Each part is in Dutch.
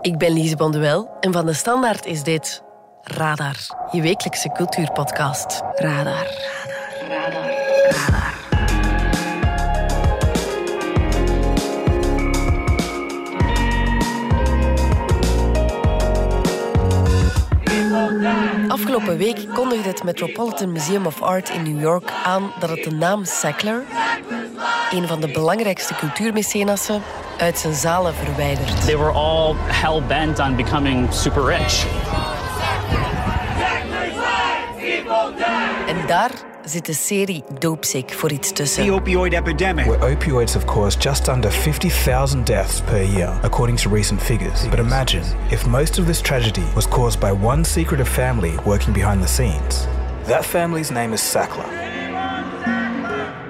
Ik ben Lise Bonduel en van de Standaard is dit Radar, je wekelijkse cultuurpodcast. Radar. Radar. Radar. Radar. Afgelopen week kondigde het Metropolitan Museum of Art in New York aan dat het de naam Sackler, een van de belangrijkste cultuurmecenassen, uit zijn zalen verwijdert. They were all hell bent on becoming super rich. En daar zit de serie Dopesick voor iets tussen. The opioid epidemic. where opioids have caused just under 50,000 deaths per year, according to recent figures. But imagine if most of this tragedy was caused by one secretive family working behind the scenes. That family's name is Sackler.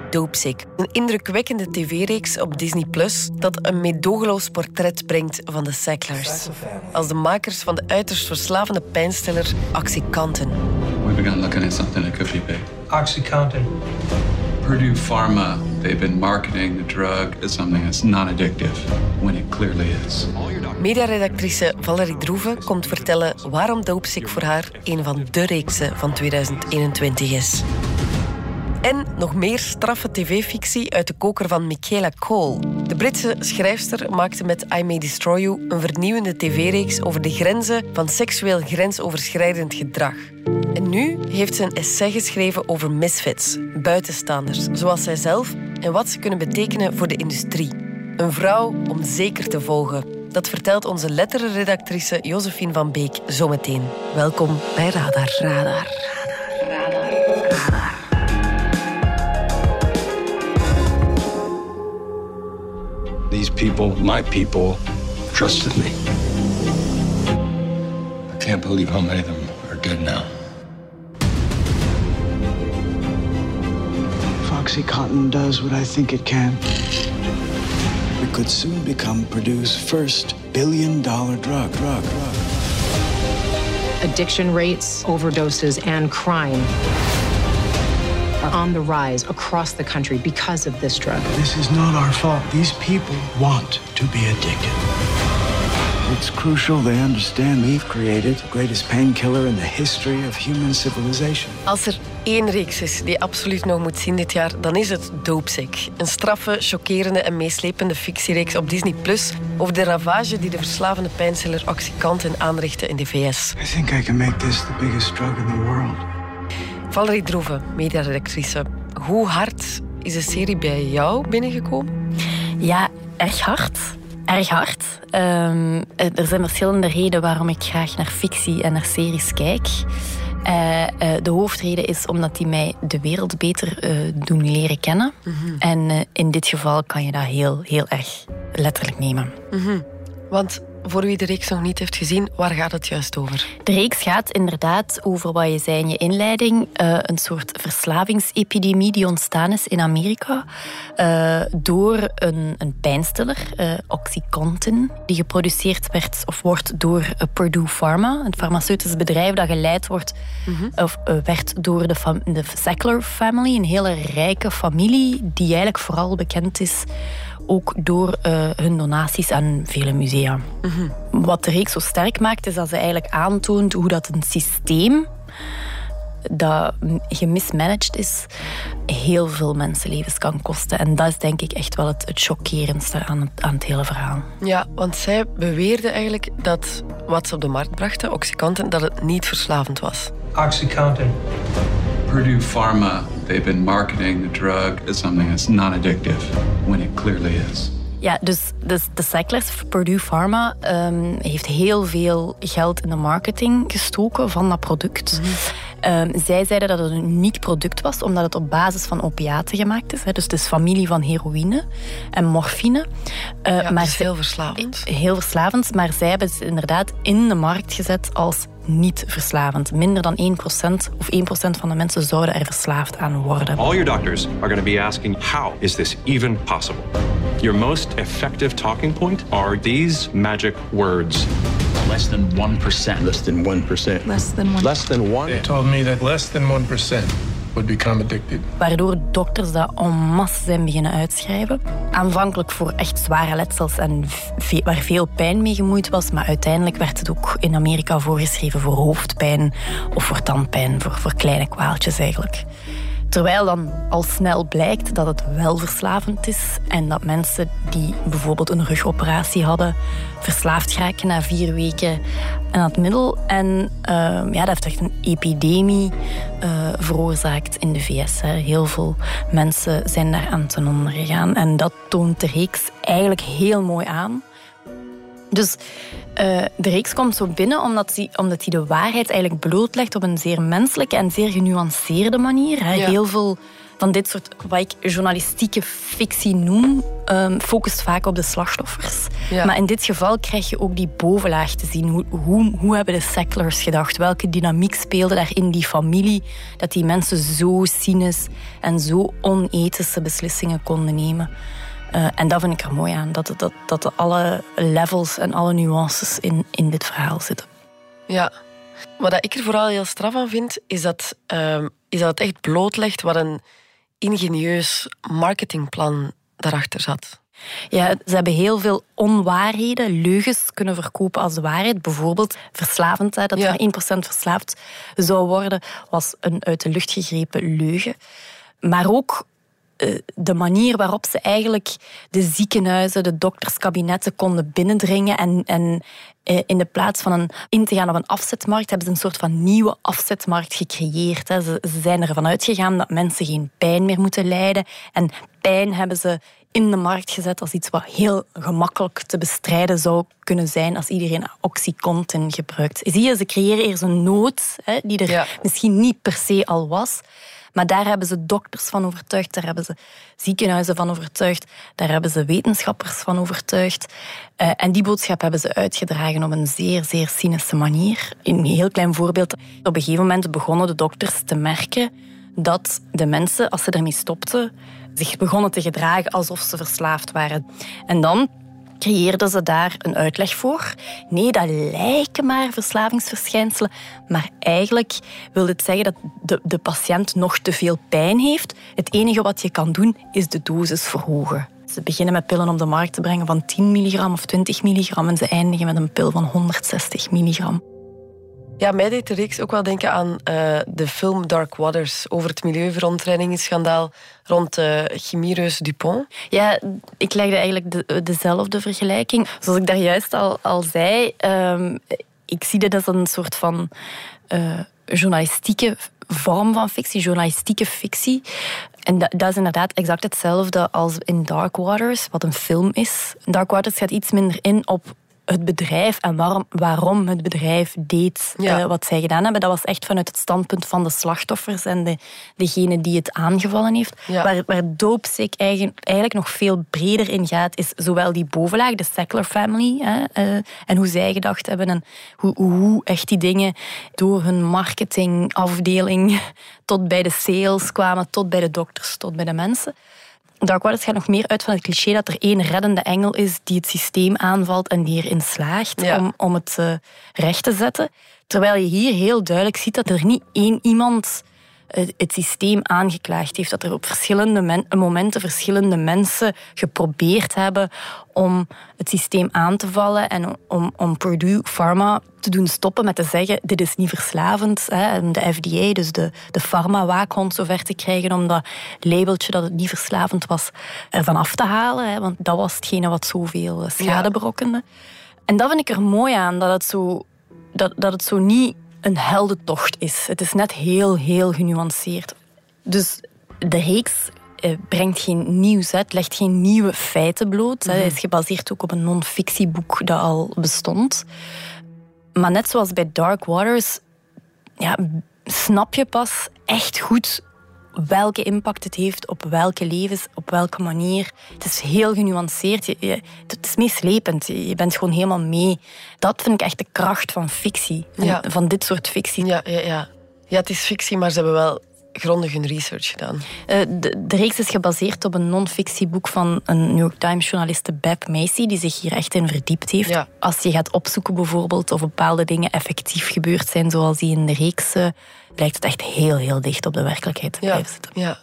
Dopesick, een indrukwekkende tv-reeks op Disney Plus dat een meedogenloos portret brengt van de Sacklers. Als de makers van de uiterst verslavende pijnstiller Oxycontin. We began looking at something that could be big. Oxycontin. Purdue Pharma, they've been marketing the drug as something that's non-addictive when it clearly is. Mediaredactrice Valerie Droeve komt vertellen waarom Dopesick voor haar een van de reeksen van 2021 is. En nog meer straffe tv-fictie uit de koker van Michaela Cole. De Britse schrijfster maakte met I May Destroy You een vernieuwende tv-reeks over de grenzen van seksueel grensoverschrijdend gedrag. En nu heeft ze een essay geschreven over misfits, buitenstaanders, zoals zijzelf en wat ze kunnen betekenen voor de industrie. Een vrouw om zeker te volgen. Dat vertelt onze letterenredactrice Josephine van Beek zometeen. Welkom bij Radar. Radar. Radar. Radar. These people, my people, trusted me. I can't believe how many of them are dead now. Foxycontin does what I think it can. We could soon become Purdue's first billion dollar drug, drug, drug. addiction rates, overdoses, and crime are on the rise across the country because of this drug. This is not our fault. These people want to be addicted. It's crucial they understand we've created the greatest painkiller in the history of human civilization. Als er één reeks is die absoluut nog moet zien dit jaar, dan is het Dopesick. Een straffe, chockerende en meeslepende fictiereeks op Disney Plus over de ravage die de verslavende pijnstiller Oxycontin aanrichtte in de VS. I think I can make this the biggest drug in the world. Valerie Droeve, mediaredactrice. Hoe hard is de serie bij jou binnengekomen? Ja, erg hard. Erg hard. Ehm, er zijn verschillende redenen waarom ik graag naar fictie en naar series kijk. Eh, eh, de hoofdreden is omdat die mij de wereld beter eh, doen leren kennen. En eh, in dit geval kan je dat heel, heel erg letterlijk nemen. Want voor wie de reeks nog niet heeft gezien, waar gaat het juist over? De reeks gaat inderdaad over wat je zei in je inleiding. eh, een soort verslavingsepidemie die ontstaan is in Amerika. eh, door een, een pijnstiller, eh, Oxycontin, die geproduceerd werd of wordt door Purdue Pharma. Een farmaceutisch bedrijf dat geleid wordt of eh, werd door de, de Sackler family. Een hele rijke familie die eigenlijk vooral bekend is ook door eh, hun donaties aan vele musea. Wat de reeks zo sterk maakt, is dat ze eigenlijk aantoont hoe dat een systeem dat gemismanaged is, heel veel mensenlevens kan kosten. En dat is denk ik echt wel het, het chockerendste aan het, aan het hele verhaal. Ja, want zij beweerde eigenlijk dat wat ze op de markt brachten, Oxycontin, dat het niet verslavend was. Oxycontin. Purdue Pharma, they've been marketing the drug as something that's non-addictive when it clearly is. Ja, dus, dus de Sacklers, Purdue Pharma, ehm, heeft heel veel geld in de marketing gestoken van dat product. Ehm, zij zeiden dat het een uniek product was, omdat het op basis van opiaten gemaakt is. Hè. Dus het is familie van heroïne en morfine. Eh, Ja, maar ze- heel verslavend. Heel verslavend, maar zij hebben het inderdaad in de markt gezet als niet verslavend. Minder dan 1% of 1% van de mensen zouden er verslaafd aan worden. All your doctors are going to be asking, how is this even possible? Your most effective talking point are these magic words. Less than 1%. Less than 1%. Less than one. Less than one. They told me that less than 1% Waardoor dokters dat en masse zijn beginnen uitschrijven. Aanvankelijk voor echt zware letsels en waar veel pijn mee gemoeid was. Maar uiteindelijk werd het ook in Amerika voorgeschreven voor hoofdpijn of voor tandpijn, voor, voor kleine kwaaltjes eigenlijk. Terwijl dan al snel blijkt dat het wel verslavend is en dat mensen die bijvoorbeeld een rugoperatie hadden, verslaafd raken na vier weken aan het middel. En ehm, ja, dat heeft echt een epidemie uh, veroorzaakt in de VS. Hè. Heel veel mensen zijn daar aan ten onder gegaan. En dat toont de reeks eigenlijk heel mooi aan. Dus uh, de reeks komt zo binnen omdat hij, omdat hij de waarheid eigenlijk blootlegt op een zeer menselijke en zeer genuanceerde manier. Hè. Heel veel van dit soort, wat ik journalistieke fictie noem, um, focust vaak op de slachtoffers. Maar in dit geval krijg je ook die bovenlaag te zien. Hoe, hoe, hoe hebben de Sacklers gedacht? Welke dynamiek speelde daar in die familie? Dat die mensen zo cynisch en zo onethische beslissingen konden nemen. Uh, en dat vind ik er mooi aan, dat, dat, dat alle levels en alle nuances in, in dit verhaal zitten. Ja, wat ik er vooral heel straf aan vind, is dat, uh, is dat het echt blootlegt wat een ingenieus marketingplan daarachter zat. Ja, ze hebben heel veel onwaarheden, leugens kunnen verkopen als waarheid. Bijvoorbeeld verslavend, dat ja. er 1% verslaafd zou worden, was een uit de lucht gegrepen leugen. Maar ook eh, de manier waarop ze eigenlijk de ziekenhuizen, de dokterskabinetten konden binnendringen en, en eh, in de plaats van een, in te gaan op een afzetmarkt, hebben ze een soort van nieuwe afzetmarkt gecreëerd. Ze, ze zijn ervan uitgegaan dat mensen geen pijn meer moeten lijden. En pijn hebben ze in de markt gezet als iets wat heel gemakkelijk te bestrijden zou kunnen zijn als iedereen Oxycontin gebruikt. Zie je, ze creëren eerst een nood die er misschien niet per se al was. Maar daar hebben ze dokters van overtuigd, daar hebben ze ziekenhuizen van overtuigd, daar hebben ze wetenschappers van overtuigd. Uh, en die boodschap hebben ze uitgedragen op een zeer, zeer cynische manier. een heel klein voorbeeld. Op een gegeven moment begonnen de dokters te merken dat de mensen, als ze ermee stopten, zich begonnen te gedragen alsof ze verslaafd waren. En dan creëerden ze daar een uitleg voor. Nee, dat lijken maar verslavingsverschijnselen, maar eigenlijk wil het zeggen dat de, de patiënt nog te veel pijn heeft. Het enige wat je kan doen is de dosis verhogen. Ze beginnen met pillen op de markt te brengen van 10 milligram of 20 milligram en ze eindigen met een pil van 160 milligram. Ja, mij deed de reeks ook wel denken aan uh, de film Dark Waters over het milieuverontreinigingsschandaal rond uh, Dupont. Ja, ik legde eigenlijk de, dezelfde vergelijking. Zoals ik daar juist al, al zei, um, ik zie dit als een soort van uh, journalistieke vorm van fictie, journalistieke fictie. En dat, dat, is inderdaad exact hetzelfde als in Dark Waters, wat een film is. Dark Waters gaat iets minder in op het bedrijf en waarom, waarom het bedrijf deed eh, wat zij gedaan hebben. Dat was echt vanuit het standpunt van de slachtoffers en de, degene die het aangevallen heeft. Waar, waar Dopesick eigenlijk, eigenlijk nog veel breder in gaat, is zowel die bovenlaag, de Sackler family, hè, uh, en hoe zij gedacht hebben en hoe, hoe echt die dingen door hun marketingafdeling tot bij de sales kwamen, tot bij de dokters, tot bij de mensen. Dark Waters gaat nog meer uit van het cliché dat er één reddende engel is die het systeem aanvalt en die erin slaagt om, om het uh, recht te zetten. Terwijl je hier heel duidelijk ziet dat er niet één iemand het systeem aangeklaagd heeft. Dat er op verschillende momenten verschillende mensen geprobeerd hebben om het systeem aan te vallen en om, om Purdue Pharma te doen stoppen met te zeggen dit is niet verslavend. Hè, de FDA, dus de, de pharma-waakhond, zover te krijgen om dat labeltje dat het niet verslavend was ervan af te halen. Hè, want dat was hetgene wat zoveel eh, schade berokkende. En dat vind ik er mooi aan, dat het zo, dat, dat het zo niet een heldentocht is. Het is net heel, heel genuanceerd. Dus de reeks eh, brengt geen nieuws uit, legt geen nieuwe feiten bloot. Hij is gebaseerd ook op een non-fictieboek dat al bestond. Maar net zoals bij Dark Waters, ja, snap je pas echt goed welke impact het heeft op welke levens, op welke manier. Het is heel genuanceerd. Je, het is meeslepend. Je bent gewoon helemaal mee. Dat vind ik echt de kracht van fictie. Van dit soort fictie. Ja, ja, ja. ja, het is fictie, maar ze hebben wel grondig hun research gedaan. Uh, de, de, reeks is gebaseerd op een non-fictieboek van een New York Times-journaliste Beb Macy, die zich hier echt in verdiept heeft. Ja. Als je gaat opzoeken bijvoorbeeld of bepaalde dingen effectief gebeurd zijn, zoals die in de reeks, uh, lijkt het echt heel, heel dicht op de werkelijkheid te ja. blijven zitten. Ja.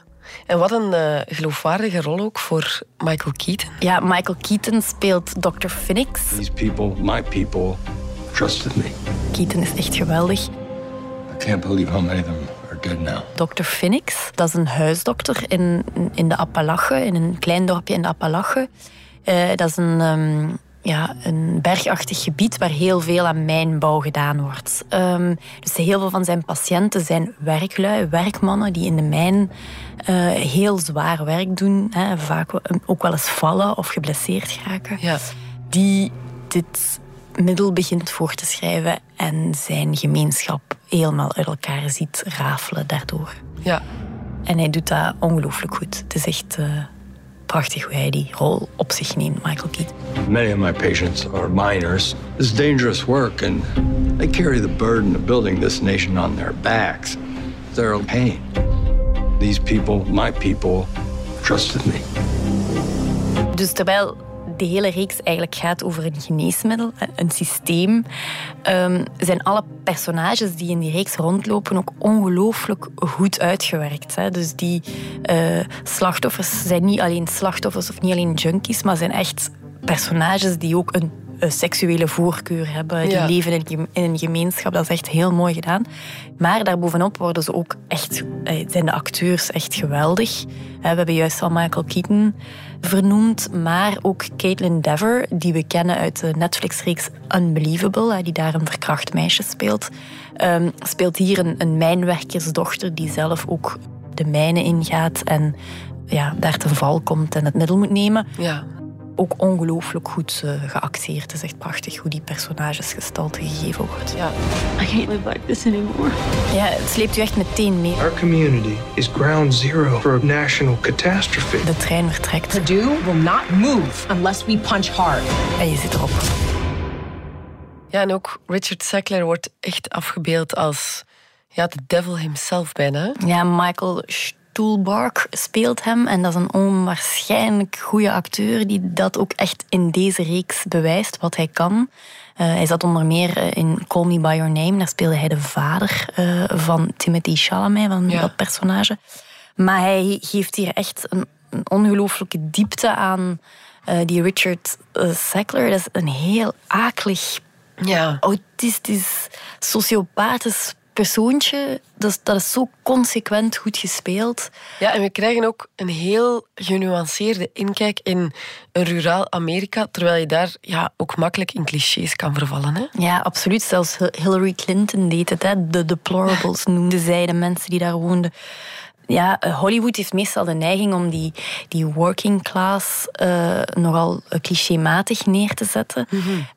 En wat een uh, geloofwaardige rol ook voor Michael Keaton. Ja, Michael Keaton speelt Dr. Phoenix. These people, my people, trusted me. Keaton is echt geweldig. I can't believe how many of them are dead now. Dr. Phoenix, dat is een huisdokter in, in de Appalachen, in een klein dorpje in de Appalachen. Uh, dat is een, um, ja, een bergachtig gebied waar heel veel aan mijnbouw gedaan wordt. Um, dus heel veel van zijn patiënten zijn werklui, werkmannen die in de mijn uh, heel zwaar werk doen. Hè, vaak ook wel eens vallen of geblesseerd raken. Ja. Die dit middel begint voor te schrijven en zijn gemeenschap helemaal uit elkaar ziet rafelen daardoor. Ja. En hij doet dat ongelooflijk goed. Het is echt uh, prachtig hoe hij die rol op zich neemt, Michael Keaton. Many of my patients are miners. It's dangerous work and they carry the burden of building this nation on their backs. They're pain. These people, my people, trusted me. Dus terwijl de hele reeks eigenlijk gaat over een geneesmiddel, een systeem, um, zijn alle personages die in die reeks rondlopen ook ongelooflijk goed uitgewerkt. Hè. Dus die uh, slachtoffers zijn niet alleen slachtoffers of niet alleen junkies, maar zijn echt personages die ook een een seksuele voorkeur hebben. Die Ja. leven in, in een gemeenschap. Dat is echt heel mooi gedaan. Maar daarbovenop worden ze ook echt, eh, zijn de acteurs echt geweldig. Eh, We hebben juist al Michael Keaton vernoemd, maar ook Caitlin Dever, die we kennen uit de Netflix-reeks Unbelievable, die daar een verkracht meisje speelt. Ehm, speelt hier een, een mijnwerkersdochter die zelf ook de mijnen ingaat en ja, daar ten val komt en het middel moet nemen Ja. Ook ongelooflijk goed uh, geacteerd. Het is echt prachtig hoe die personages gestalte gegeven wordt. Ja. I can't live like this anymore. Ja, het sleept u echt meteen mee. Our community is ground zero for a national catastrophe. De trein vertrekt Purdue will not move unless we punch hard. en je zit erop. ja, en ook Richard Sackler wordt echt afgebeeld als ja, de devil himself bijna. Ja, Michael Stuhlbarg speelt hem en dat is een onwaarschijnlijk goede acteur die dat ook echt in deze reeks bewijst wat hij kan. Uh, hij zat onder meer uh, in Call Me By Your Name. Daar speelde hij de vader uh, van Timothy Chalamet, van Ja. dat personage. Maar hij geeft hier echt een, een ongelooflijke diepte aan. Uh, die Richard Sackler, dat is een heel akelig, Ja. autistisch, sociopathisch persoontje. Dat is, dat is zo consequent goed gespeeld. Ja, en we krijgen ook een heel genuanceerde inkijk in een ruraal Amerika, terwijl je daar ja, ook makkelijk in clichés kan vervallen. Hè? Ja, absoluut. Zelfs Hillary Clinton deed het. Hè. De deplorables noemden zij de mensen die daar woonden. Ja, eh, Hollywood heeft meestal de neiging om die, die working class uh, nogal clichématig neer te zetten.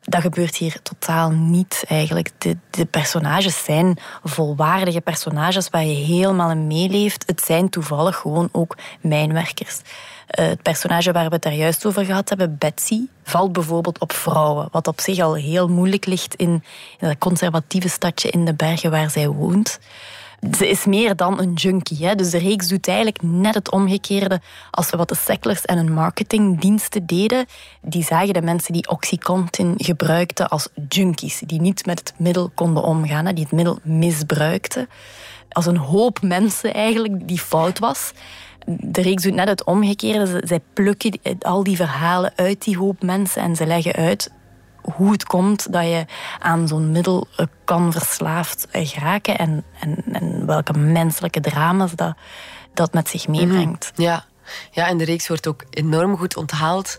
Dat gebeurt hier totaal niet eigenlijk. De, de personages zijn volwaardige personages waar je helemaal in meeleeft. Het zijn toevallig gewoon ook mijnwerkers. Uh, het personage waar we het daar juist over gehad hebben, Betsy, valt bijvoorbeeld op vrouwen. Wat op zich al heel moeilijk ligt in, in dat conservatieve stadje in de bergen waar zij woont. Ze is meer dan een junkie. Hè? Dus de reeks doet eigenlijk net het omgekeerde als wat de Sacklers en hun marketingdiensten deden. Die zagen de mensen die Oxycontin gebruikten als junkies. Die niet met het middel konden omgaan, hè? die het middel misbruikten. Als een hoop mensen eigenlijk die fout was. De reeks doet net het omgekeerde. Zij plukken al die verhalen uit die hoop mensen en ze leggen uit hoe het komt dat je aan zo'n middel kan verslaafd geraken en, en, en welke menselijke drama's dat, dat met zich meebrengt. Mm, ja. ja, en de reeks wordt ook enorm goed onthaald.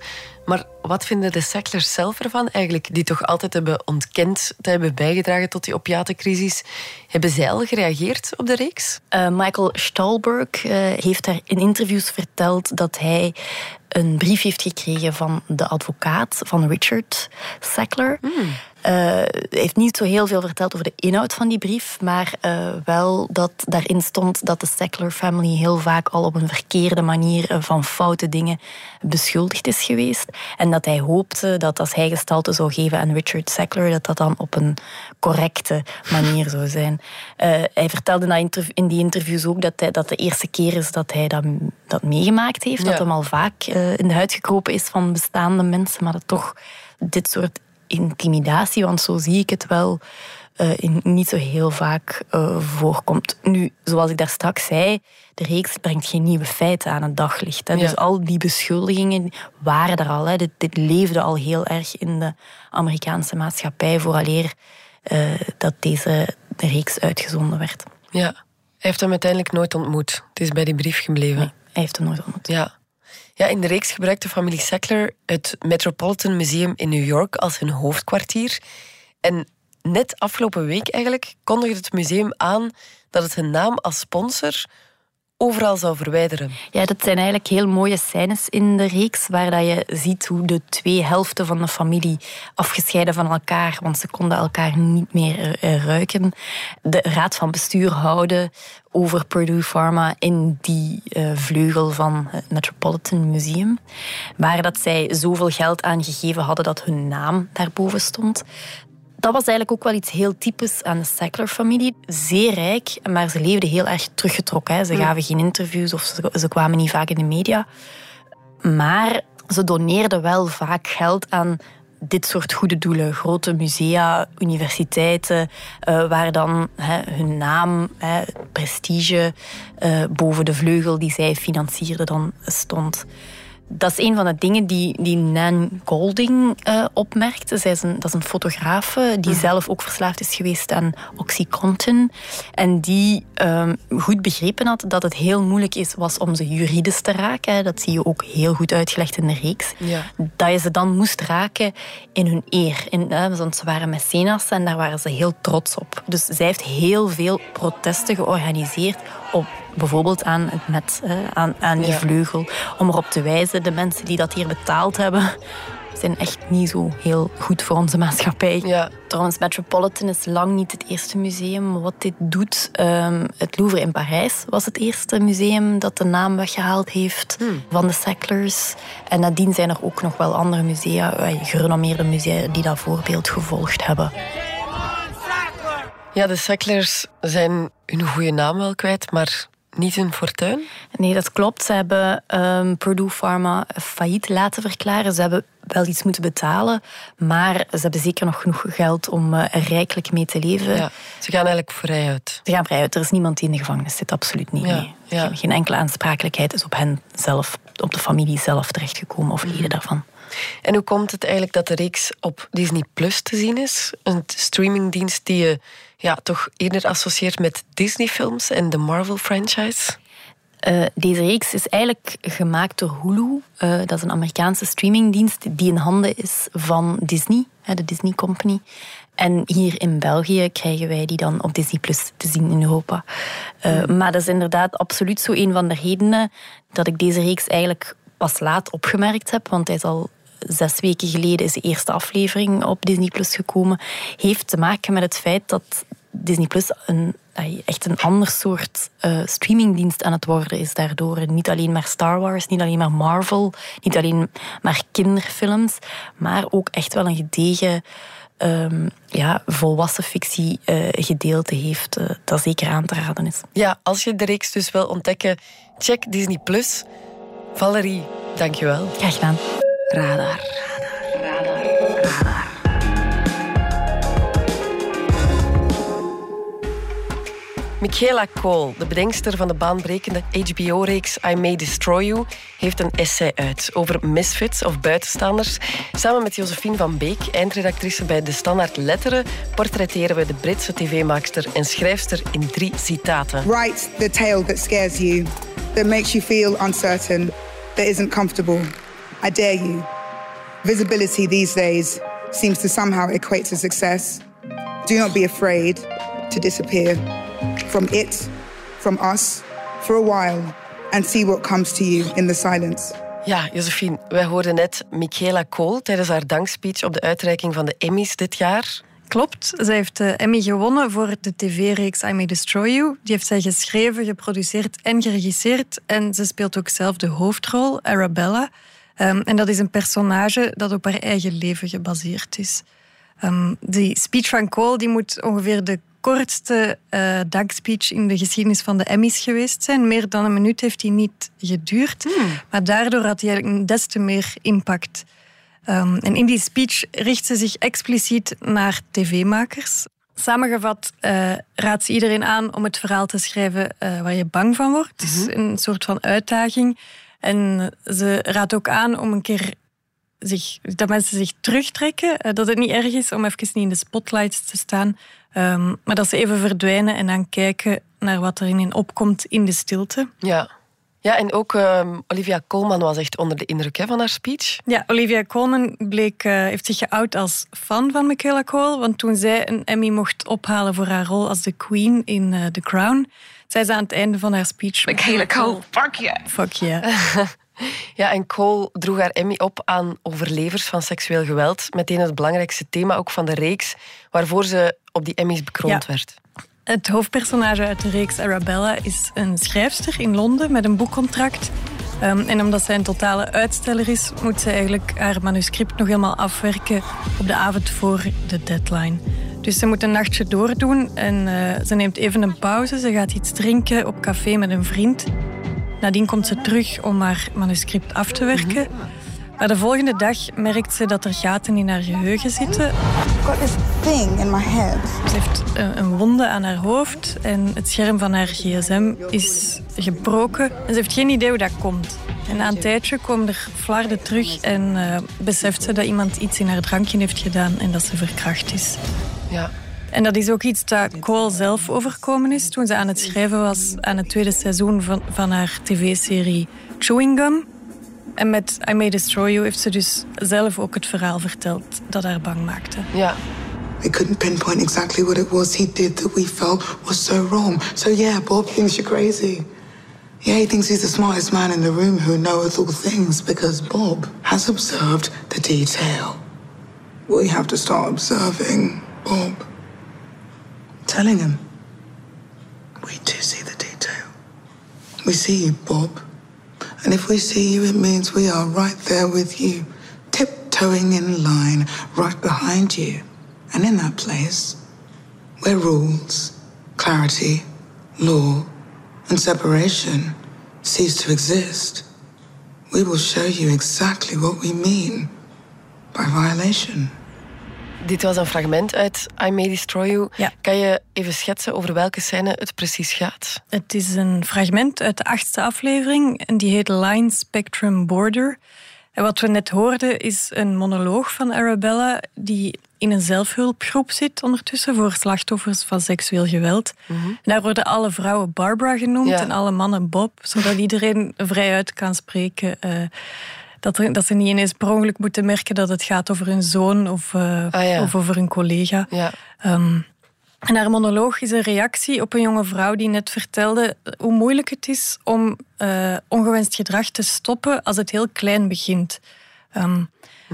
Maar wat vinden de Sacklers zelf ervan eigenlijk, die toch altijd hebben ontkend te hebben bijgedragen tot die opiatencrisis? Hebben zij al gereageerd op de reeks? Uh, Michael Stolberg uh, heeft daar in interviews verteld dat hij een brief heeft gekregen van de advocaat van Richard Sackler. Uh, heeft niet zo heel veel verteld over de inhoud van die brief, maar uh, wel dat daarin stond dat de Sackler family heel vaak al op een verkeerde manier van foute dingen beschuldigd is geweest. En dat hij hoopte dat als hij gestalte zou geven aan Richard Sackler, dat dat dan op een correcte manier zou zijn. Uh, hij vertelde in die interviews ook dat, hij, dat de eerste keer is dat hij dat, dat meegemaakt heeft. Dat hem al vaak in de huid gekropen is van bestaande mensen, maar dat toch dit soort intimidatie, want zo zie ik het wel, uh, niet zo heel vaak uh, voorkomt. Nu, zoals ik daar straks zei, de reeks brengt geen nieuwe feiten aan het daglicht. Hè. Dus al die beschuldigingen waren er al. Hè. Dit, dit, leefde al heel erg in de Amerikaanse maatschappij vooraleer uh, dat deze reeks uitgezonden werd. Ja, hij heeft hem uiteindelijk nooit ontmoet. Het is bij die brief gebleven. Nee, hij heeft hem nooit ontmoet. Ja. Ja, in de reeks gebruikt de familie Sackler het Metropolitan Museum in New York als hun hoofdkwartier. En net afgelopen week eigenlijk kondigde het museum aan dat het hun naam als sponsor overal zou verwijderen. Ja, dat zijn eigenlijk heel mooie scènes in de reeks, waar dat je ziet hoe de twee helften van de familie afgescheiden van elkaar, want ze konden elkaar niet meer eh, ruiken, de raad van bestuur houden over Purdue Pharma in die uh, vleugel van het Metropolitan Museum, waar dat zij zoveel geld aan gegeven hadden dat hun naam daarboven stond dat was eigenlijk ook wel iets heel typisch aan de Sackler-familie. Zeer rijk, maar ze leefden heel erg teruggetrokken. Hè. Ze gaven geen interviews of ze, ze kwamen niet vaak in de media. Maar ze doneerden wel vaak geld aan dit soort goede doelen. Grote musea, universiteiten, uh, waar dan hun naam, prestige, uh, boven de vleugel die zij financierden dan stond dat is een van de dingen die, die Nan Golding uh, opmerkte. Zij is een, dat is een fotografe die mhm. zelf ook verslaafd is geweest aan Oxycontin. En die um, goed begrepen had dat het heel moeilijk is, was om ze juridisch te raken. Dat zie je ook heel goed uitgelegd in de reeks. Ja. Dat je ze dan moest raken in hun eer. In, uh, want ze waren mecenas en daar waren ze heel trots op. Dus zij heeft heel veel protesten georganiseerd op bijvoorbeeld aan het net, aan, aan die vleugel, om erop te wijzen, de mensen die dat hier betaald hebben, zijn echt niet zo heel goed voor onze maatschappij. Ja. Trouwens, Metropolitan is lang niet het eerste museum wat dit doet. Um, het Louvre in Parijs was het eerste museum dat de naam weggehaald heeft hmm. van de Sacklers. En nadien zijn er ook nog wel andere musea, eh, gerenommeerde musea, die dat voorbeeld gevolgd hebben. Ja, de Sacklers zijn hun goede naam wel kwijt, maar niet hun fortuin? Nee, dat klopt. Ze hebben um, Purdue Pharma failliet laten verklaren. Ze hebben wel iets moeten betalen, maar ze hebben zeker nog genoeg geld om er rijkelijk mee te leven. Ja, ze gaan eigenlijk vrij uit. Ze gaan vrij uit. Er is niemand die in de gevangenis zit, absoluut niet. Ja, nee. Geen enkele aansprakelijkheid is op hen zelf, op de familie zelf terechtgekomen of leden mhm. daarvan. En hoe komt het eigenlijk dat de reeks op Disney Plus te zien is? Een streamingdienst die je ja, toch eerder associeert met Disney-films en de Marvel-franchise? Uh, deze reeks is eigenlijk gemaakt door Hulu. Uh, dat is een Amerikaanse streamingdienst die in handen is van Disney, de Disney Company. En hier in België krijgen wij die dan op Disney Plus te zien in Europa. Uh, Maar dat is inderdaad absoluut zo een van de redenen dat ik deze reeks eigenlijk pas laat opgemerkt heb. Want hij is al zes weken geleden is de eerste aflevering op Disney Plus gekomen. Heeft te maken met het feit dat Disney Plus een, echt een ander soort uh, streamingdienst aan het worden is daardoor. Niet alleen maar Star Wars, niet alleen maar Marvel, niet alleen maar kinderfilms, maar ook echt wel een gedegen um, ja, volwassen fictie uh, gedeelte heeft, uh, dat zeker aan te raden is. Ja, als je de reeks dus wil ontdekken, check Disney Plus. Valerie, dankjewel. Graag gedaan. Radar. Radar. Radar. Michaela Cole, de bedenkster van de baanbrekende HBO-reeks I May Destroy You, heeft een essay uit over misfits of buitenstaanders. Samen met Josephine van Beek, eindredactrice bij De Standaard Letteren, portretteren we de Britse tv-maakster en schrijfster in drie citaten. Write the tale that scares you, that makes you feel uncertain, that isn't comfortable. I dare you. Visibility these days seems to somehow equate to success. Do not be afraid to disappear from it, from us, for a while, and see what comes to you in the silence. Ja, Josephine, wij hoorden net Michaela Kool tijdens haar dankspeech op de uitreiking van de Emmys dit jaar. Klopt. Zij heeft de Emmy gewonnen voor de tv-reeks I May Destroy You. Die heeft zij geschreven, geproduceerd en geregisseerd. En ze speelt ook zelf de hoofdrol, Arabella. Um, en dat is een personage dat op haar eigen leven gebaseerd is. Um, die speech van Cole die moet ongeveer de kortste uh, dankspeech in de geschiedenis van de Emmys geweest zijn. Meer dan een minuut heeft hij niet geduurd. Hmm. Maar daardoor had hij eigenlijk des te meer impact. Um, en in die speech richt ze zich expliciet naar tv-makers. Samengevat uh, raadt ze iedereen aan om het verhaal te schrijven uh, waar je bang van wordt. Het is mhm. een soort van uitdaging. En ze raadt ook aan om een keer zich, dat mensen zich terugtrekken. Uh, dat het niet erg is om even niet in de spotlights te staan. Um, maar dat ze even verdwijnen en dan kijken naar wat er in opkomt in de stilte. Ja. Ja, en ook uh, Olivia Colman was echt onder de indruk hè, van haar speech. Ja, Olivia Colman bleek, uh, heeft zich geout als fan van Michaela Cole. Want toen zij een Emmy mocht ophalen voor haar rol als de Queen in uh, The Crown, zei ze aan het einde van haar speech... Michaela Cole, fuck yeah. Fuck yeah. ja, en Cole droeg haar Emmy op aan overlevers van seksueel geweld. Meteen het belangrijkste thema ook van de reeks, waarvoor ze op die Emmys bekroond ja. werd. Het hoofdpersonage uit de reeks Arabella is een schrijfster in Londen met een boekcontract. Um, en omdat zij een totale uitsteller is, moet ze eigenlijk haar manuscript nog helemaal afwerken op de avond voor de deadline. Dus ze moet een nachtje doordoen en uh, ze neemt even een pauze. Ze gaat iets drinken op café met een vriend. Nadien komt ze terug om haar manuscript af te werken. Maar de volgende dag merkt ze dat er gaten in haar geheugen zitten. I've got this thing in my head. Ze heeft eh, een wonde aan haar hoofd en het scherm van haar gsm is gebroken. En ze heeft geen idee hoe dat komt. En na een tijdje komen er flarden terug en uh, beseft ze dat iemand iets in haar drankje heeft gedaan en dat ze verkracht is. Ja. En dat is ook iets dat Cole zelf overkomen is toen ze aan het schrijven was aan het tweede seizoen van, van haar tv-serie Chewing Gum. En met I May Destroy You heeft ze dus zelf ook het verhaal verteld dat haar bang maakte. Ja. We couldn't pinpoint exactly what it was he did that we felt was so wrong. So yeah, Bob thinks you're crazy. Yeah, he thinks he's the smartest man in the room who knows all things because Bob has observed the detail. We have to start observing Bob. Telling him. We do see the detail. We see you, Bob. And if we see you, it means we are right there with you, tiptoeing in line, right behind you. And in that place, where rules, clarity, law, and separation cease to exist, we will show you exactly what we mean by violation. Dit was een fragment uit I May Destroy You. Kan je even schetsen over welke scène het precies gaat? Het is een fragment uit de achtste aflevering en die heet Line Spectrum Border. En wat we net hoorden is een monoloog van Arabella die in een zelfhulpgroep zit ondertussen voor slachtoffers van seksueel geweld. Mm Daar worden alle vrouwen Barbara genoemd en alle mannen Bob, zodat iedereen vrij uit kan spreken. Uh, dat, er, dat ze niet ineens per ongeluk moeten merken dat het gaat over hun zoon of, uh, ah, of over een collega. Ja. Um, en haar monoloog is een reactie op een jonge vrouw die net vertelde hoe moeilijk het is om uh, ongewenst gedrag te stoppen als het heel klein begint. Um,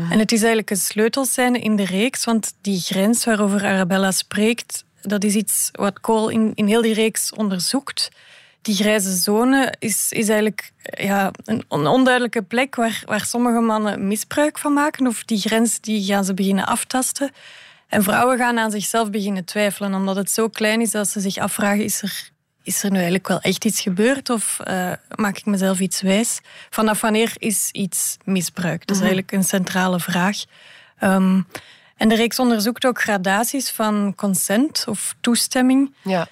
En het is eigenlijk een sleutelscène in de reeks, want die grens waarover Arabella spreekt, dat is iets wat Cole in, in heel die reeks onderzoekt die grijze zone is, is eigenlijk ja, een, onduidelijke plek waar, waar sommige mannen misbruik van maken. Of die grens die gaan ze beginnen aftasten. En vrouwen gaan aan zichzelf beginnen twijfelen, omdat het zo klein is dat ze zich afvragen: is er, is er nu eigenlijk wel echt iets gebeurd of uh, maak ik mezelf iets wijs? Vanaf wanneer is iets misbruik? Dat is mhm. eigenlijk een centrale vraag. Um, en de reeks onderzoekt ook gradaties van consent of toestemming. Ja.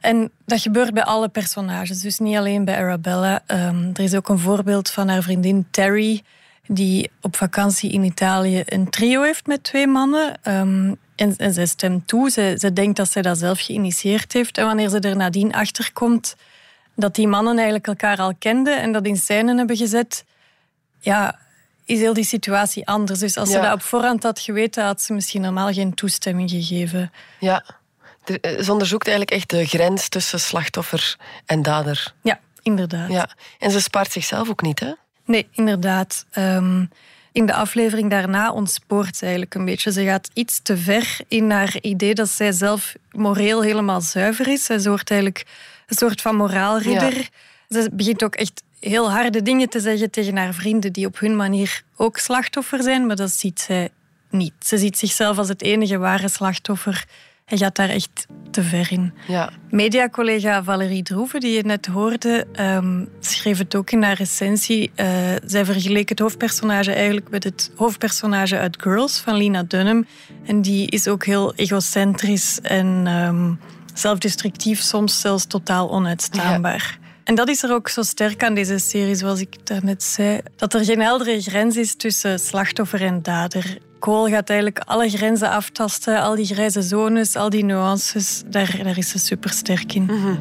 En dat gebeurt bij alle personages, dus niet alleen bij Arabella. Um, er is ook een voorbeeld van haar vriendin Terry, die op vakantie in Italië een trio heeft met twee mannen. Um, en, en zij stemt toe, ze, ze denkt dat zij dat zelf geïnitieerd heeft. En wanneer ze er nadien achter komt dat die mannen eigenlijk elkaar al kenden en dat in scène hebben gezet, ja, is heel die situatie anders. Dus als ze dat op voorhand had geweten, had ze misschien normaal geen toestemming gegeven. Ja. Eh, ze onderzoekt eigenlijk echt de grens tussen slachtoffer en dader. Ja, inderdaad. Ja. En ze spaart zichzelf ook niet, hè? Nee, inderdaad. Um, in de aflevering daarna ontspoort ze eigenlijk een beetje. Ze gaat iets te ver in haar idee dat zij zelf moreel helemaal zuiver is. Ze wordt eigenlijk een soort van moraalridder. Ze begint ook echt heel harde dingen te zeggen tegen haar vrienden die op hun manier ook slachtoffer zijn, maar dat ziet zij niet. Ze ziet zichzelf als het enige ware slachtoffer hij gaat daar echt te ver in. Ja. Mediacollega Valerie Droeven, die je net hoorde, um, schreef het ook in haar recensie. Uh, zij vergeleek het hoofdpersonage eigenlijk met het hoofdpersonage uit Girls van Lina Dunham. En die is ook heel egocentrisch en um, zelfdestructief, soms zelfs totaal onuitstaanbaar. En dat is er ook zo sterk aan deze serie, zoals ik daarnet zei. Dat er geen heldere grens is tussen slachtoffer en dader. Cole gaat eigenlijk alle grenzen aftasten, al die grijze zones, al die nuances. Daar, daar is ze super sterk in. Mhm.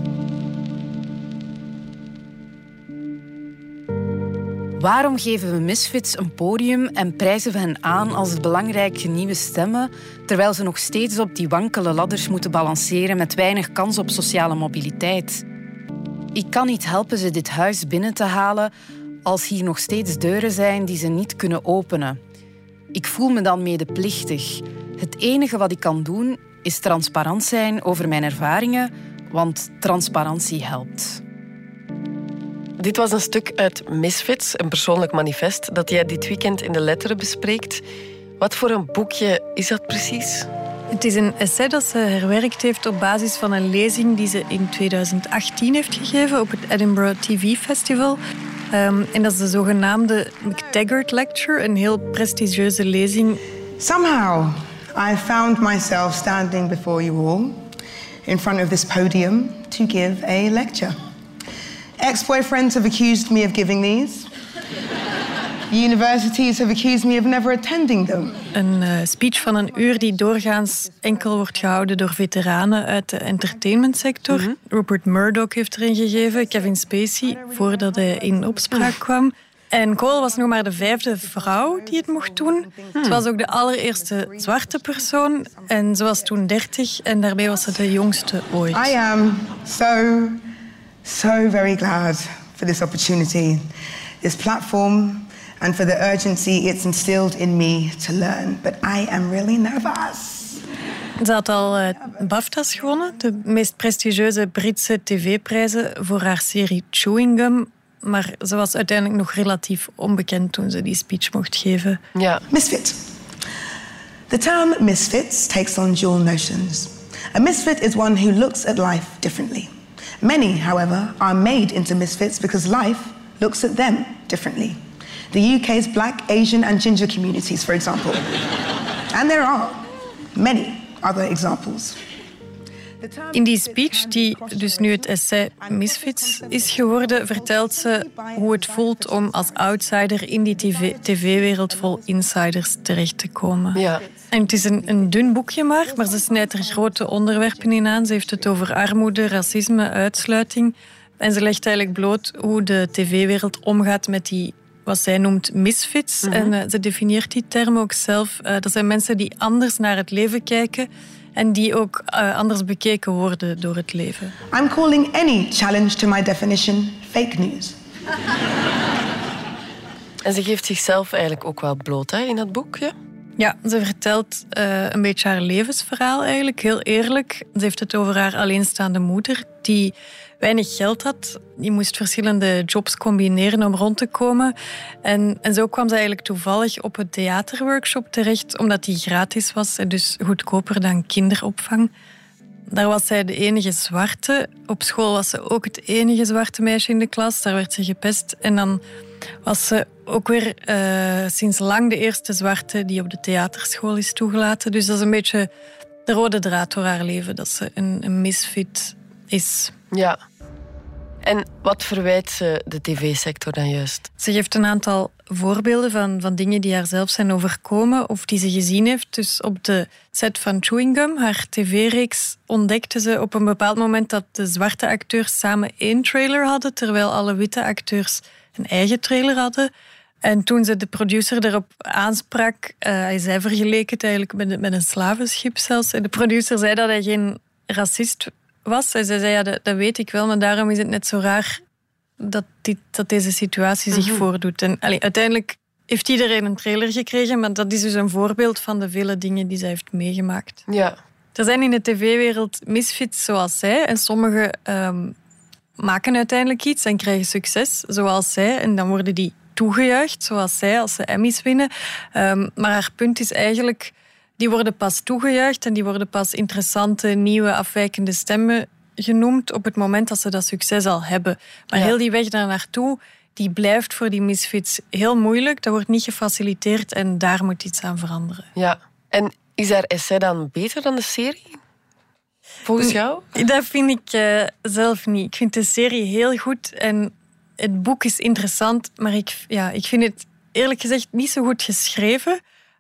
Waarom geven we misfits een podium en prijzen we hen aan als belangrijke nieuwe stemmen, terwijl ze nog steeds op die wankele ladders moeten balanceren met weinig kans op sociale mobiliteit? Ik kan niet helpen ze dit huis binnen te halen als hier nog steeds deuren zijn die ze niet kunnen openen. Ik voel me dan medeplichtig. Het enige wat ik kan doen is transparant zijn over mijn ervaringen, want transparantie helpt. Dit was een stuk uit Misfits, een persoonlijk manifest dat jij dit weekend in de letteren bespreekt. Wat voor een boekje is dat precies? Het is een essay dat ze herwerkt heeft op basis van een lezing die ze in 2018 heeft gegeven op het Edinburgh TV Festival. Um, en dat is de zogenaamde McTaggart Lecture, een heel prestigieuze lezing. Somehow I found myself standing before you all in front of this podium to give a lecture. Ex-boyfriends have accused me of giving these. Universities have accused me of never attending them. Een uh, speech van een uur die doorgaans enkel wordt gehouden door veteranen uit de entertainmentsector. Mm Rupert Murdoch heeft erin gegeven, Kevin Spacey, voordat hij in opspraak kwam. En Cole was nog maar de vijfde vrouw die het mocht doen. Hmm. Ze was ook de allereerste zwarte persoon. En ze was toen dertig en daarmee was ze de jongste ooit. I am so, so very glad for this opportunity. This platform and for the urgency it's instilled in me to learn. But I am really nervous. Ze had al uh, BAFTA's gewonnen, de meest prestigieuze Britse tv-prijzen voor haar serie Chewing Gum. Maar ze was uiteindelijk nog relatief onbekend toen ze die speech mocht geven. Ja. Misfit. The term misfits takes on dual notions. A misfit is one who looks at life differently. Many, however, are made into misfits because life looks at them differently. The UK's black, Asian, and ginger communities, for example. and there are many other examples. In die speech, die dus nu het essay Misfits is geworden, vertelt ze hoe het voelt om als outsider in die tv-wereld vol insiders terecht te komen. Ja. En het is een, een dun boekje maar, maar ze snijdt er grote onderwerpen in aan. Ze heeft het over armoede, racisme, uitsluiting. En ze legt eigenlijk bloot hoe de tv-wereld omgaat met die wat zij noemt misfits. Mhm. En uh, ze definieert die term ook zelf. Uh, dat zijn mensen die anders naar het leven kijken en die ook uh, anders bekeken worden door het leven. I'm calling any challenge to my definition fake news. en ze geeft zichzelf eigenlijk ook wel bloot hè, in dat boekje. Ja, ze vertelt een beetje haar levensverhaal eigenlijk, heel eerlijk. Ze heeft het over haar alleenstaande moeder, die weinig geld had. Die moest verschillende jobs combineren om rond te komen. En, en zo kwam ze eigenlijk toevallig op het theaterworkshop terecht, omdat die gratis was en dus goedkoper dan kinderopvang. Daar was zij de enige zwarte. Op school was ze ook het enige zwarte meisje in de klas. Daar werd ze gepest. En dan was ze ook weer uh, sinds lang de eerste zwarte die op de theaterschool is toegelaten. Dus dat is een beetje de rode draad door haar leven, dat ze een, een misfit is. Ja. En wat verwijt ze de tv-sector dan juist? Ze geeft een aantal voorbeelden van, van dingen die haar zelf zijn overkomen of die ze gezien heeft. Dus op de set van Chewing Gum, haar tv-reeks, ontdekte ze op een bepaald moment dat de zwarte acteurs samen één trailer hadden, terwijl alle witte acteurs een eigen trailer hadden. En toen ze de producer erop aansprak, uh, hij zei vergeleken het eigenlijk met, met een slavenschip zelfs. En de producer zei dat hij geen racist was. Zij zei, ja, dat, dat, weet ik wel, maar daarom is het net zo raar dat, dit, dat deze situatie zich Mhm. voordoet. En allee, uiteindelijk heeft iedereen een trailer gekregen, maar dat is dus een voorbeeld van de vele dingen die zij heeft meegemaakt. Ja. Er zijn in de tv-wereld misfits zoals zij en sommigen ehm, maken uiteindelijk iets en krijgen succes zoals zij en dan worden die toegejuicht zoals zij als ze Emmys winnen. Ehm, maar haar punt is eigenlijk, die worden pas toegejuicht en die worden pas interessante, nieuwe, afwijkende stemmen genoemd op het moment dat ze dat succes al hebben. Maar Ja. heel die weg daar naartoe, die blijft voor die misfits heel moeilijk. Dat wordt niet gefaciliteerd en daar moet iets aan veranderen. Ja. En is haar essay dan beter dan de serie? Volgens jou? Dat vind ik eh, zelf niet. Ik vind de serie heel goed en het boek is interessant, maar ik, ja, ik vind het eerlijk gezegd niet zo goed geschreven.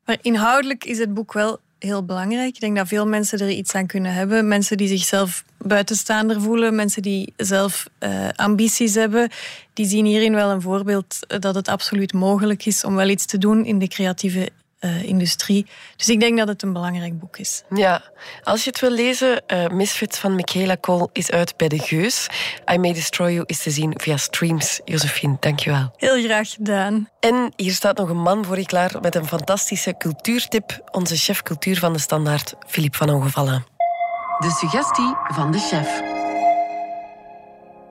Maar inhoudelijk is het boek wel heel belangrijk. Ik denk dat veel mensen er iets aan kunnen hebben. Mensen die zichzelf buitenstaander voelen, mensen die zelf eh, ambities hebben, die zien hierin wel een voorbeeld dat het absoluut mogelijk is om wel iets te doen in de creatieve eh, industrie. Dus ik denk dat het een belangrijk boek is. Ja, als je het wil lezen, eh, Misfits van Michaela Cole is uit bij de Geus. I May Destroy You is te zien via streams. Josephine, dankjewel. Heel graag gedaan. En hier staat nog een man voor je klaar met een fantastische cultuurtip. Onze chef cultuur van de Standaard, Filip van Ongevallen. De suggestie van de chef.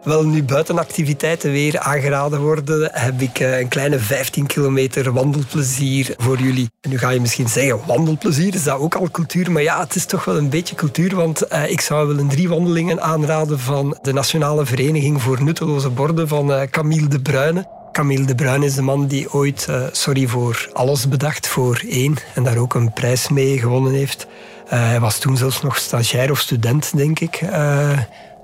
Wel, nu buitenactiviteiten weer aangeraden worden, heb ik eh, een kleine 15 kilometer wandelplezier voor jullie. En nu ga je misschien zeggen, wandelplezier, is dat ook al cultuur? Maar ja, het is toch wel een beetje cultuur, want eh, ik zou willen drie wandelingen aanraden van de Nationale Vereniging voor Nutteloze Borden van eh, Camille de Bruyne. Camille de Bruyne is de man die ooit Sorry voor Alles bedacht voor één en daar ook een prijs mee gewonnen heeft. Hij was toen zelfs nog stagiair of student, denk ik,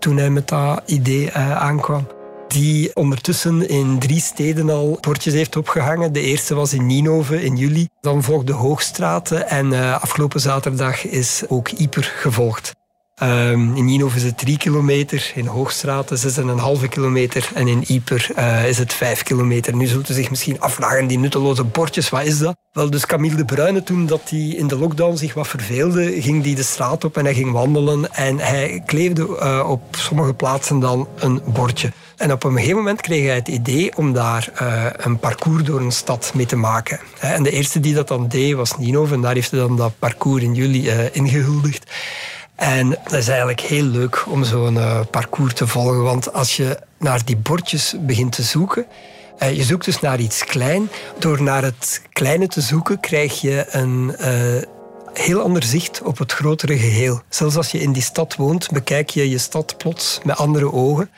toen hij met dat idee eh, aankwam. Die ondertussen in drie steden al bordjes heeft opgehangen. De eerste was in Ninove in juli. Dan volgde Hoogstraten en eh, afgelopen zaterdag is ook Ieper gevolgd. Ehm, in Ninove is het 3 kilometer, in Hoogstraten 6,5 kilometer en in Ieper eh, is het 5 kilometer. Nu zult u zich misschien afvragen, die nutteloze bordjes, wat is dat? Wel, dus Camille de Bruyne, toen dat hij in de lockdown zich wat verveelde, ging hij de straat op en hij ging wandelen en hij kleefde eh, op sommige plaatsen dan een bordje. En op een gegeven moment kreeg hij het idee om daar eh, een parcours door een stad mee te maken. En de eerste die dat dan deed was Ninove en daar heeft hij dan dat parcours in juli eh, ingehuldigd. En dat is eigenlijk heel leuk om zo'n eh, parcours te volgen. Want als je naar die bordjes begint te zoeken, eh, je zoekt dus naar iets klein. Door naar het kleine te zoeken, krijg je een eh, heel ander zicht op het grotere geheel. Zelfs als je in die stad woont, bekijk je je stad plots met andere ogen.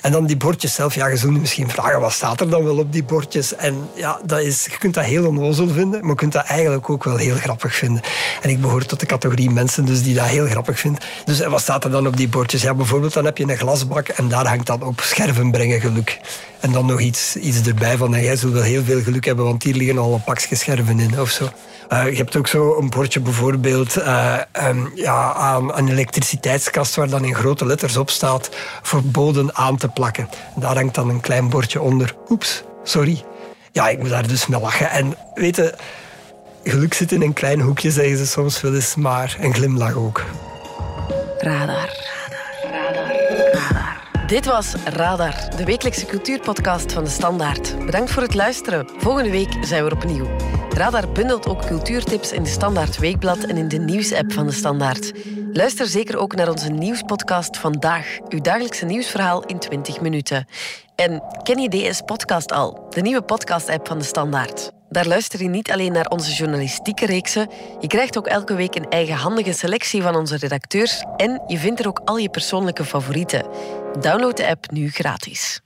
En dan die bordjes zelf. Ja, je zult je misschien vragen, wat staat er dan wel op die bordjes? En ja, dat is, je kunt dat heel onnozel vinden, maar je kunt dat eigenlijk ook wel heel grappig vinden. En ik behoor tot de categorie mensen dus die dat heel grappig vindt. Dus en wat staat er dan op die bordjes? Ja, bijvoorbeeld dan heb je een glasbak en daar hangt dan op scherven brengen geluk. En dan nog iets, iets erbij van, jij zult wel heel veel geluk hebben, want hier liggen al een pakje scherven in of zo. Eh, je hebt ook zo een bordje bijvoorbeeld eh, ehm, ja, aan een elektriciteitskast waar dan in grote letters op staat verboden aan te plakken. Daar hangt dan een klein bordje onder. Oeps, sorry. Ja, ik moet daar dus mee lachen. En weet je, geluk zit in een klein hoekje, zeggen ze soms wel eens, maar een glimlach ook. Radar. Dit was Radar, de wekelijkse cultuurpodcast van de Standaard. Bedankt voor het luisteren. Volgende week zijn we er opnieuw. Radar bundelt ook cultuurtips in de Standaard Weekblad en in de nieuwsapp van de Standaard. Luister zeker ook naar onze nieuwspodcast Vandaag, uw dagelijkse nieuwsverhaal in 20 minuten. En ken je DS Podcast al, de nieuwe podcast-app van de Standaard? Daar luister je niet alleen naar onze journalistieke reeksen, je krijgt ook elke week een eigenhandige selectie van onze redacteurs en je vindt er ook al je persoonlijke favorieten. Download de app nu gratis.